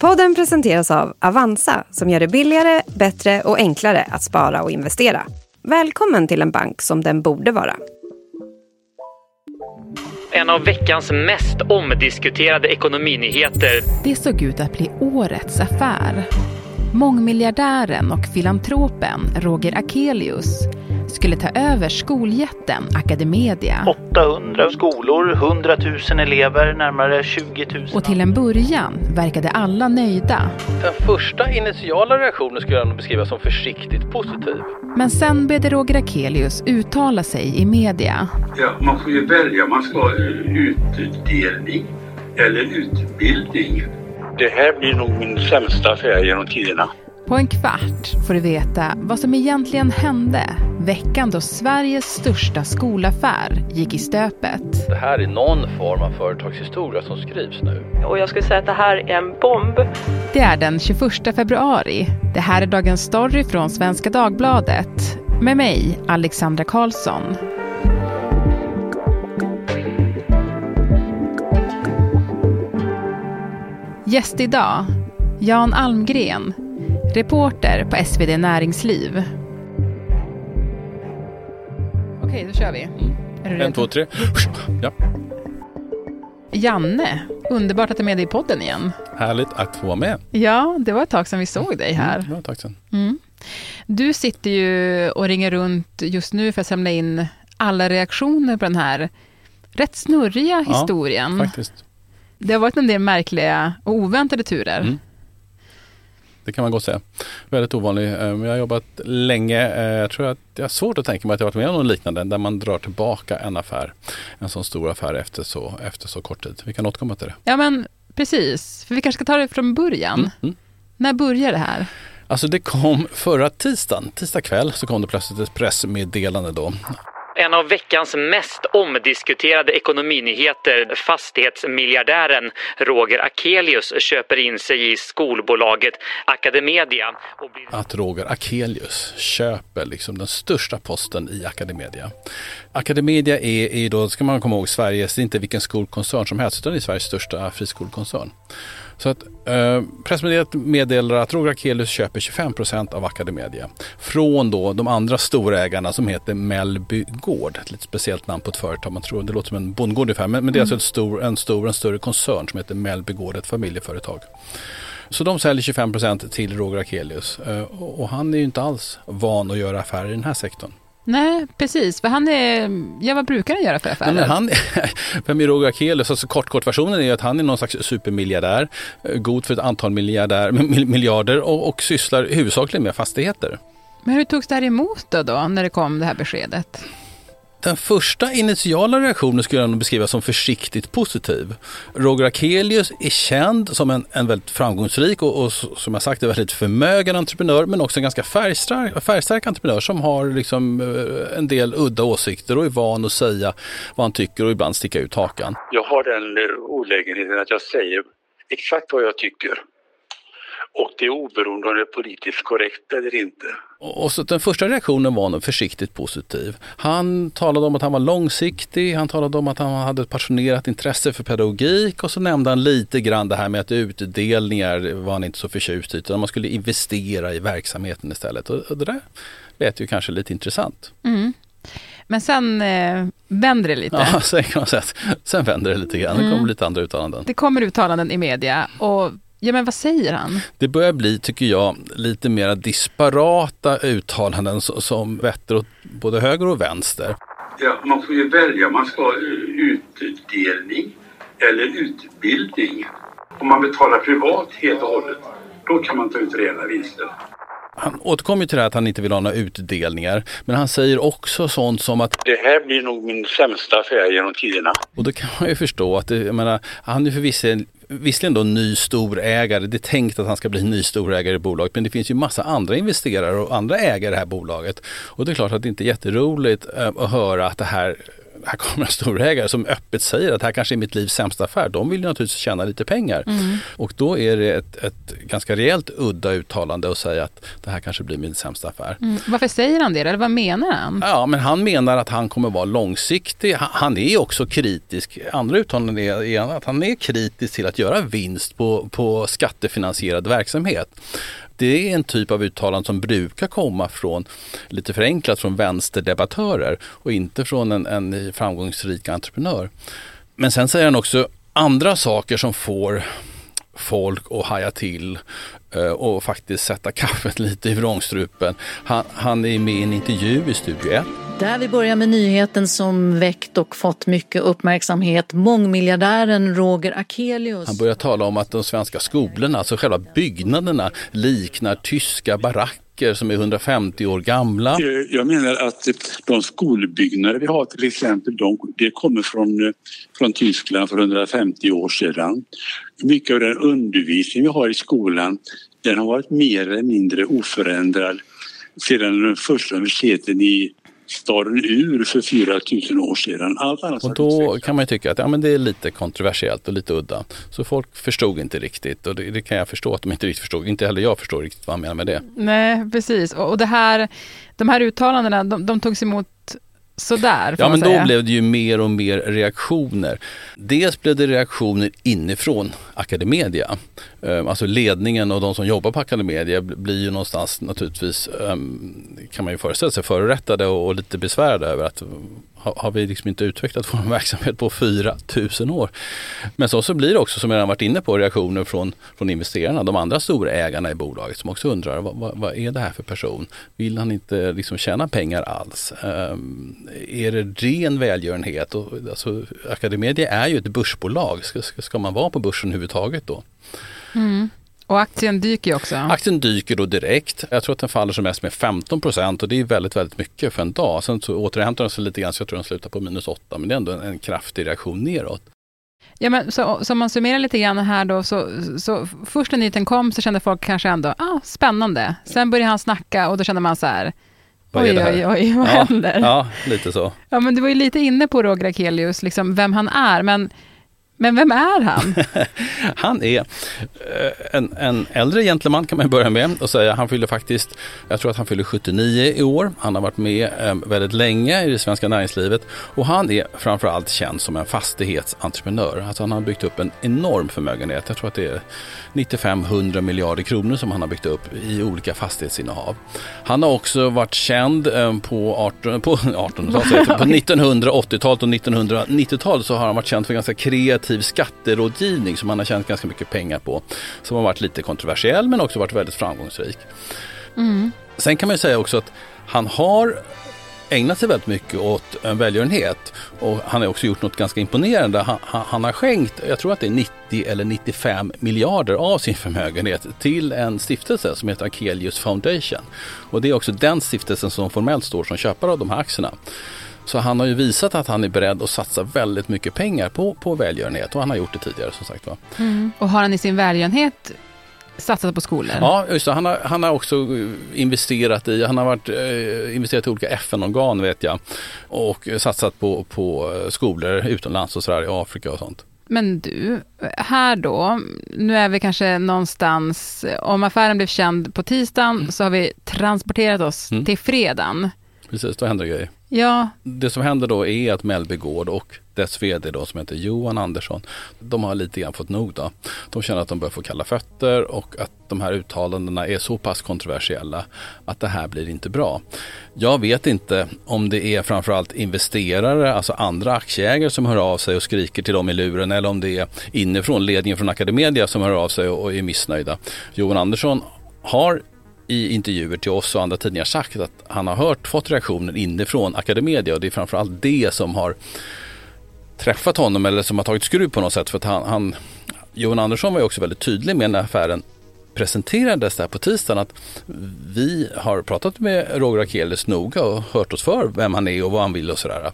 Podden presenteras av Avanza som gör det billigare, bättre och enklare att spara och investera. Välkommen till en bank som den borde vara. En av veckans mest omdiskuterade ekonominyheter. Det såg ut att bli årets affär. Mångmiljardären och filantropen Roger Akelius skulle ta över skoljätten Academedia. 800 skolor, 100 000 elever, närmare 20 000. Och till en början verkade alla nöjda. Den första initiala reaktionen skulle jag nog beskriva som försiktigt positiv. Men sen började Roger Akelius uttala sig i media. Ja, man får ju välja. Man ska ha utdelning eller utbildning. Det här blir nog min sämsta affär genom tiderna. På en kvart får du veta vad som egentligen hände veckan då Sveriges största skolaffär gick i stöpet. Det här är någon form av företagshistoria som skrivs nu. Och jag skulle säga att det här är en bomb. Det är den 21 februari. Det här är dagens story från Svenska Dagbladet. Med mig, Alexandra Karlsson. Gäst idag, Jan Almgren, reporter på SvD Näringsliv. Okej, då kör vi. Mm. En, två, tre. Ja, Janne, underbart att du är med dig i podden igen. härligt att få vara med. Ja, det var ett tag sedan vi såg dig här. Mm, Ja, tack sen. Mm. Du sitter ju och ringer runt just nu för att samla in alla reaktioner på den här rätt snurriga Ja, historien. Faktiskt. Det har varit en del märkliga och oväntade turer. Mm. Det kan man gott säga. Väldigt ovanlig. Eh, Jag har jobbat länge. Eh, Jag tror att jag har svårt att tänka mig att jag varit med om något liknande där man drar tillbaka en affär. En sån stor affär efter så, efter så kort tid. Vi kan återkomma till det. Ja, men precis. För vi kanske ska ta det från början. Mm, mm. När börjar det här? Alltså det kom förra tisdagen, tisdag kväll, så kom det plötsligt ett pressmeddelande då. En av veckans mest omdiskuterade ekonominyheter. Fastighetsmiljardären Roger Akelius köper in sig i skolbolaget Academedia. Och blir... att Roger Akelius köper liksom den största posten i Academedia. Academedia är, är då, ska man komma ihåg, Sveriges, det är inte vilken skolkoncern som helst, utan det är Sveriges största friskolkoncern. Så att eh, pressmeddelandet meddelar att Roger Akelius köper 25% av Academedia från då de andra storägarna som heter Mellby Gård. Ett lite speciellt namn på ett företag. Man tror det låter som en bondgård ungefär, men, men det är alltså ett stor, en stor, en större koncern som heter Mellby Gård, ett familjeföretag. Så de säljer 25% till Roger Akelius Eh, och och han är ju inte alls van att göra affärer i den här sektorn. Nej, precis. För han är... Ja, vad brukar han göra för affärer? Nej, men han, är Roger Akelius? Alltså kort, kortversionen är att han är någon slags supermiljardär, eh, god för ett antal miljardär, mil- miljarder och, och sysslar huvudsakligen med fastigheter. Men hur togs det här emot då, då, när det kom det här beskedet? Den första initiala reaktionen skulle jag nog beskriva som försiktigt positiv. Roger Akelius är känd som en, en väldigt framgångsrik och, och som jag sagt en väldigt förmögen entreprenör men också en ganska färgstark, färgstark entreprenör som har liksom eh, en del udda åsikter och är van att säga vad han tycker och ibland sticka ut hakan. Jag har den eh, olägenheten att jag säger exakt vad jag tycker. Och det är oberoende om det är politiskt korrekt eller inte. Och så den första reaktionen var nog försiktigt positiv. Han talade om att han var långsiktig, han talade om att han hade ett passionerat intresse för pedagogik och så nämnde han lite grann det här med att utdelningar var han inte så förtjust i utan man skulle investera i verksamheten istället. Och det där lät ju kanske lite intressant. Mm. Men sen eh, vänder det lite. Ja, sen kan man säga att sen vänder det lite grann. Det Mm. kommer lite andra uttalanden. Det kommer uttalanden i media och ja, men vad säger han? Det börjar bli, tycker jag, lite mer disparata uttalanden som, vetter åt både höger och vänster. Ja, man får ju välja. Man ska ha utdelning eller utbildning. Om man betalar privat helt och hållet, då kan man ta ut rena vinster. Han återkommer ju till det här att han inte vill ha några utdelningar. Men han säger också sånt som att, Det här blir nog min sämsta affär genom tiderna. och då kan man ju förstå att det, jag menar, han är förvisso visserligen då ny storägare. Det är tänkt att han ska bli ny storägare i bolaget. Men det finns ju massa andra investerare och andra ägare i det här bolaget. Och det är klart att det inte är jätteroligt eh, att höra att det här här kommer en storägare som öppet säger att det här kanske är mitt livs sämsta affär. De vill ju naturligtvis tjäna lite pengar. Mm. Och då är det ett, ett ganska rejält udda uttalande att säga att det här kanske blir min sämsta affär. Mm. Varför säger han det? Eller vad menar han? Ja, men han menar att han kommer vara långsiktig. Han- är också kritisk. Andra uttalanden är, är att han är kritisk till att göra vinst på, på skattefinansierad verksamhet. Det är en typ av uttalande som brukar komma från, lite förenklat, från vänsterdebattörer och inte från en, en framgångsrik entreprenör. Men sen säger han också andra saker som får folk att haja till eh, och faktiskt sätta kaffet lite i vrångstrupen. Han, han är med i en intervju i Studio 1 där vi börjar med nyheten som väckt och fått mycket uppmärksamhet. Mångmiljardären Roger Akelius. Han börjar tala om att de svenska skolorna, alltså själva byggnaderna, liknar tyska baracker som är 150 år gamla. Eh, Jag menar att de skolbyggnader vi har till exempel, de, det kommer från, eh, från Tyskland för 150 år sedan. Mycket av den undervisning vi har i skolan den har varit mer eller mindre oförändrad sedan den första universiteten i staden Ur för 4000 år sedan. Allt annat Och då kan man ju tycka att ja, men det är lite kontroversiellt och lite udda. Så folk förstod inte riktigt och det, det kan jag förstå att de inte riktigt förstod. Inte heller jag förstår riktigt vad han menar med det. Nej, precis. Och, och det här, de här uttalandena, de, de togs emot sådär, Ja men då blev det ju mer och mer reaktioner. Dels blev det reaktioner inifrån Academedia. Eh, Alltså ledningen och de som jobbar på Academedia bl- blir ju någonstans naturligtvis, ehm, kan man ju föreställa sig, förorättade och lite besvärade över att ha- har vi liksom inte utvecklat vår verksamhet på 4000 år. Men så, så blir det också, som jag redan varit inne på, reaktioner från, från investerarna, de andra stora ägarna i bolaget som också undrar vad, vad, vad är det här för person? Vill han inte liksom tjäna pengar alls? Ehm, är det ren välgörenhet? Och, alltså, Academedia är ju ett börsbolag. Ska, ska, man vara på börsen överhuvudtaget då? Mm. Och aktien dyker ju också. Aktien dyker då direkt. Jag tror att den faller som mest med 15 procent och det är väldigt, väldigt mycket för en dag. Sen så återhämtar den sig lite grann så jag tror den slutar på minus 8 men det är ändå en, en kraftig reaktion neråt. Ja, men så, så om man summerar lite grann här då, så, så först när nyheten kom så kände folk kanske ändå, ah, spännande. Sen började han snacka och då kände man så här, Vad är oj, det här? oj, oj, vad ja, händer? Ja, lite så. Ja, men du var ju lite inne på Roger Akelius, liksom vem han är, men, men vem är han? Han är eh, en, en äldre gentleman kan man börja med och säga. Han fyller faktiskt, jag tror att han fyller 79 i år. Han har varit med eh, väldigt länge i det svenska näringslivet och han är framförallt känd som en fastighetsentreprenör. Alltså han har byggt upp en enorm förmögenhet. Jag tror att det är 95-100 miljarder kronor som han har byggt upp i olika fastighetsinnehav. Han har också varit känd eh, på, 18, på, 18, på 1980-talet och 1990-talet så har han varit känd för ganska kreativ skatterådgivning som han har tjänat ganska mycket pengar på. Som har varit lite kontroversiell men också varit väldigt framgångsrik. Mm. Sen kan man ju säga också att han har ägnat sig väldigt mycket åt en välgörenhet och han har också gjort något ganska imponerande. Han, han, han har skänkt, jag tror att det är 90 eller 95 miljarder av sin förmögenhet till en stiftelse som heter Akelius Foundation. Och det är också den stiftelsen som formellt står som köpare av de här aktierna. Så han har ju visat att han är beredd att satsa väldigt mycket pengar på, på välgörenhet och han har gjort det tidigare som sagt var. Mm. Och har han i sin välgörenhet satsat på skolor? Ja, just det. Han har, han har också eh, investerat i, han har varit, eh, investerat i olika FN-organ vet jag. Och satsat på, på eh, skolor utomlands och sådär i Afrika och sånt. Men du, här då, nu är vi kanske någonstans, om affären blev känd på tisdagen så har vi transporterat oss Mm. till fredagen. Precis, då händer det grejer. Ja, Det som händer då är att Mellby Gård och dess vd då som heter Johan Andersson, de har lite grann fått nog då. De känner att de börjar få kalla fötter och att de här uttalandena är så pass kontroversiella att det här blir inte bra. Jag vet inte om det är framförallt investerare, alltså andra aktieägare som hör av sig och skriker till dem i luren eller om det är inifrån ledningen från Academedia som hör av sig och är missnöjda. Johan Andersson har i intervjuer till oss och andra tidningar sagt att han har hört, fått reaktioner inifrån Academedia och det är framförallt det som har träffat honom eller som har tagit skruv på något sätt. För att han, han, Johan Andersson var ju också väldigt tydlig med när affären presenterades där på tisdagen att vi har pratat med Roger Akelius noga och hört oss för vem han är och vad han vill och sådär.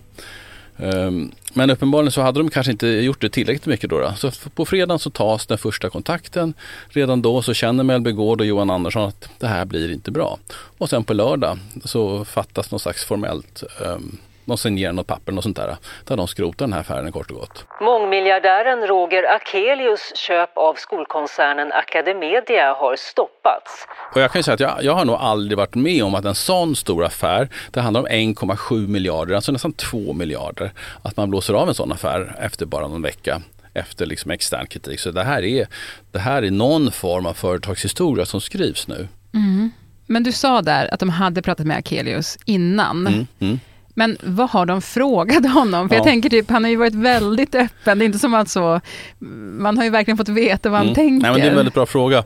Ehm, men uppenbarligen så hade de kanske inte gjort det tillräckligt mycket då. då. Så på fredagen så tas den första kontakten. Redan då så känner Mellby Gård och Johan Andersson att det här blir inte bra. Och sen på lördag så fattas någon slags formellt ehm, de signerar något papper och sånt där. Där de skrotar den här affären kort och gott. Mångmiljardären Roger Akelius köp av skolkoncernen Academedia har stoppats. Och jag kan säga att jag, jag har nog aldrig varit med om att en sån stor affär, det handlar om 1,7 miljarder, alltså nästan 2 miljarder, att man blåser av en sån affär efter bara någon vecka efter liksom extern kritik. Så det här, är, det här är någon form av företagshistoria som skrivs nu. Mm. Men du sa där att de hade pratat med Akelius innan. Mm, mm. Men vad har de frågat honom? För ja. jag tänker typ, han har ju varit väldigt öppen. Det är inte som att så, man har ju verkligen fått veta vad han mm. tänker. Nej, men det är en väldigt bra fråga,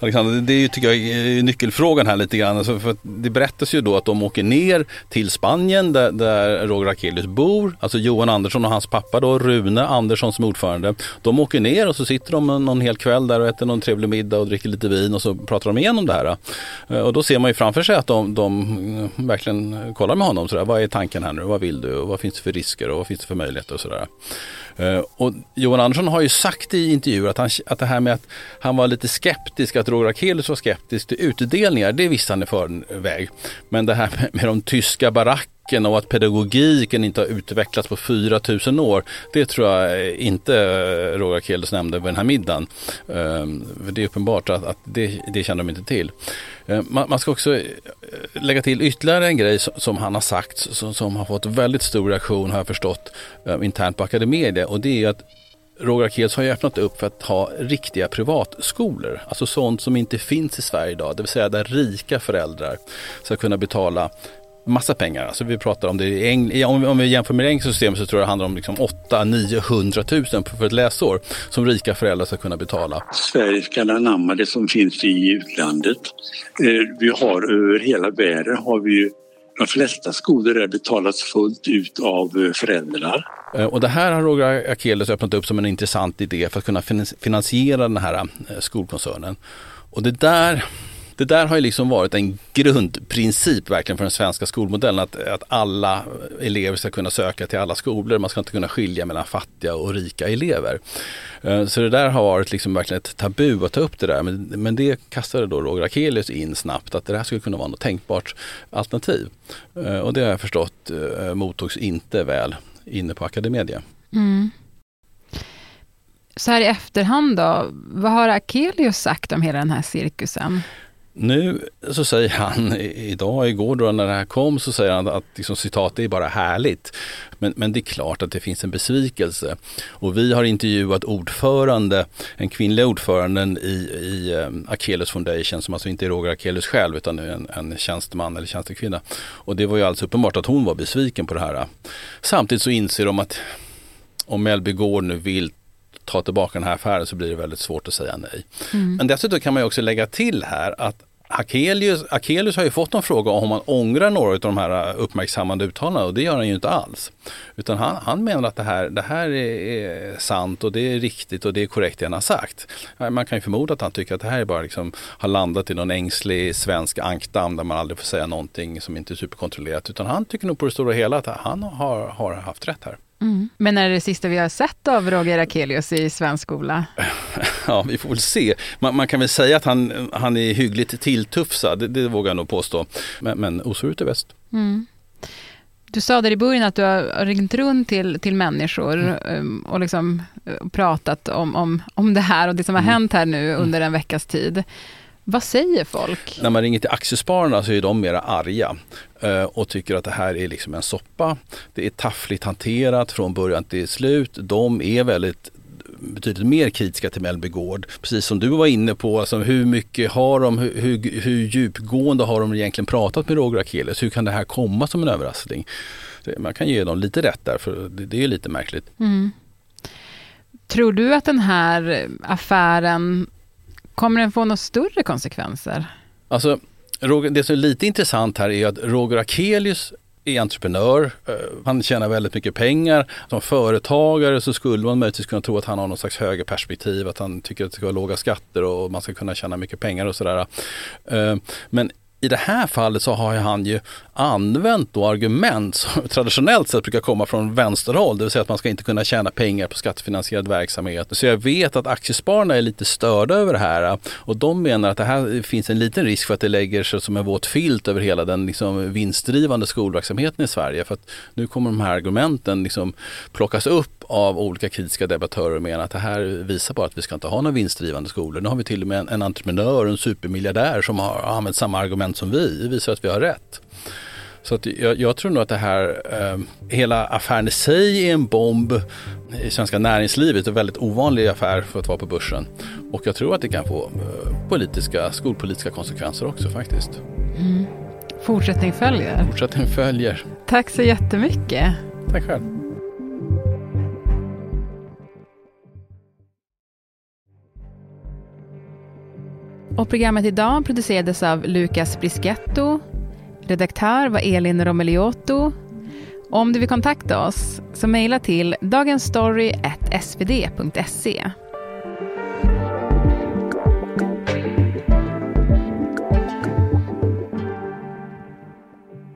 Alexander. Det är ju, tycker jag, är nyckelfrågan här lite grann. Alltså för det berättas ju då att de åker ner till Spanien där, där Roger Akelius bor. Alltså Johan Andersson och hans pappa då, Rune Andersson som ordförande. De åker ner och så sitter de någon hel kväll där och äter någon trevlig middag och dricker lite vin och så pratar de igenom det här. Eh, och då ser man ju framför sig att de, de verkligen kollar med honom. Sådär. Vad är tanken? Tanken här nu? Vad vill du? Och vad finns det för risker och vad finns det för möjligheter och sådär. Eh, och Johan Andersson har ju sagt i intervjuer att, han, att det här med att han var lite skeptisk, att Roger Akelius var skeptisk till utdelningar, det visste han i förväg. Men det här med, med de tyska barackerna och att pedagogiken inte har utvecklats på 4000 år. Det tror jag inte Roger Akelius nämnde vid den här middagen. Ehm, det är uppenbart att, det, det känner de inte till. Ehm, man, ska också eh, lägga till ytterligare en grej som, han har sagt som, som har fått väldigt stor reaktion har jag förstått ehm, internt på Academedia och det är att Roger Akelius har ju öppnat upp för att ha riktiga privatskolor. Alltså sånt som inte finns i Sverige idag. Det vill säga där rika föräldrar ska kunna betala massa pengar. Alltså vi pratar om det om vi jämför med det engelska systemet så tror jag det handlar om liksom 800-900 000 för ett läsår som rika föräldrar ska kunna betala. Sverige ska anamma det som finns i utlandet. Eh, vi har över hela världen har vi ju de flesta skolor där betalas fullt ut av eh, föräldrar. Eh, och det här har Roger Akelius öppnat upp som en intressant idé för att kunna finansiera den här skolkoncernen. Och det där det där har ju liksom varit en grundprincip verkligen för den svenska skolmodellen. Att, att alla elever ska kunna söka till alla skolor. Man ska inte kunna skilja mellan fattiga och rika elever. Eh, så det där har varit liksom verkligen ett tabu att ta upp det där. Men, men det kastade då Roger Akelius in snabbt att det här skulle kunna vara något tänkbart alternativ. Eh, och det har jag förstått eh, mottogs inte väl inne på Academedia. Mm. Så här i efterhand då, vad har Akelius sagt om hela den här cirkusen? Nu så säger han, idag, igår då när det här kom, så säger han att liksom, citat, det är bara härligt. Men, men det är klart att det finns en besvikelse. Och vi har intervjuat ordförande, en kvinnlig ordföranden i, i ehm, Akelius Foundation, som alltså inte är Roger Akelius själv, utan en, en tjänsteman eller tjänstekvinna. Och det var ju alldeles uppenbart att hon var besviken på det här. Samtidigt så inser de att om Mellby Gård nu vill ta tillbaka den här affären så blir det väldigt svårt att säga nej. Mm. Men dessutom kan man ju också lägga till här att Akelius, Akelius har ju fått en fråga om man ångrar några av de här uppmärksammande uttalandena och det gör han ju inte alls. Utan han, han menar att det här, det här är, sant och det är riktigt och det är korrekt det han har sagt. Man kan ju förmoda att han tycker att det här är bara liksom, har landat i någon ängslig svensk ankdamm där man aldrig får säga någonting som inte är superkontrollerat. Utan han tycker nog på det stora hela att han har, har haft rätt här. Mm. Men är det det sista vi har sett av Roger Akelius i svensk skola? Ja, vi får väl se. Man, man, kan väl säga att han, han är hyggligt tilltufsad, det, det vågar jag nog påstå. Men, men osorut är bäst. Mm. Du sa där i början att du har ringt runt till, till människor mm. Um, och liksom uh, pratat om, om, om det här och det som har mm. hänt här nu under en veckas tid. Vad säger folk? När man ringer till Aktiespararna så är de mera arga eh, och tycker att det här är liksom en soppa. Det är taffligt hanterat från början till slut. De är väldigt betydligt mer kritiska till Mellby Gård. Precis som du var inne på, alltså hur mycket har de, hur, hur, hur djupgående har de egentligen pratat med Roger Akelius? Hur kan det här komma som en överraskning? Man kan ge dem lite rätt där, för det, det är lite märkligt. Mm. Tror du att den här affären Kommer den få några större konsekvenser? Alltså, det som är lite intressant här är att Roger Akelius är entreprenör, eh, han tjänar väldigt mycket pengar. Som företagare så skulle man möjligtvis kunna tro att han har någon slags högerperspektiv, att han tycker att det ska vara låga skatter och man ska kunna tjäna mycket pengar och sådär. Eh, men i det här fallet så har han ju använt då argument som traditionellt sett brukar komma från vänsterhåll, det vill säga att man ska inte kunna tjäna pengar på skattefinansierad verksamhet. Så jag vet att aktiespararna är lite störda över det här och de menar att det här finns en liten risk för att det lägger sig som en våt filt över hela den liksom vinstdrivande skolverksamheten i Sverige. För att nu kommer de här argumenten liksom plockas upp av olika kritiska debattörer och menar att det här visar bara att vi ska inte ha några vinstdrivande skolor. Nu har vi till och med en, en entreprenör, en supermiljardär som har använt samma argument som vi. Det visar att vi har rätt. Så att jag, jag, tror nog att det här, eh, hela affären i sig är en bomb i svenska näringslivet. En väldigt ovanlig affär för att vara på börsen. Och jag tror att det kan få eh, politiska, skolpolitiska konsekvenser också faktiskt. Mm. Fortsättning följer. Fortsättning följer. Tack så jättemycket. Tack själv. Och programmet idag producerades av Lukas Brisketto. Redaktör var Elin Romeliotto. Om du vill kontakta oss så mejla till dagensstory.svd.se.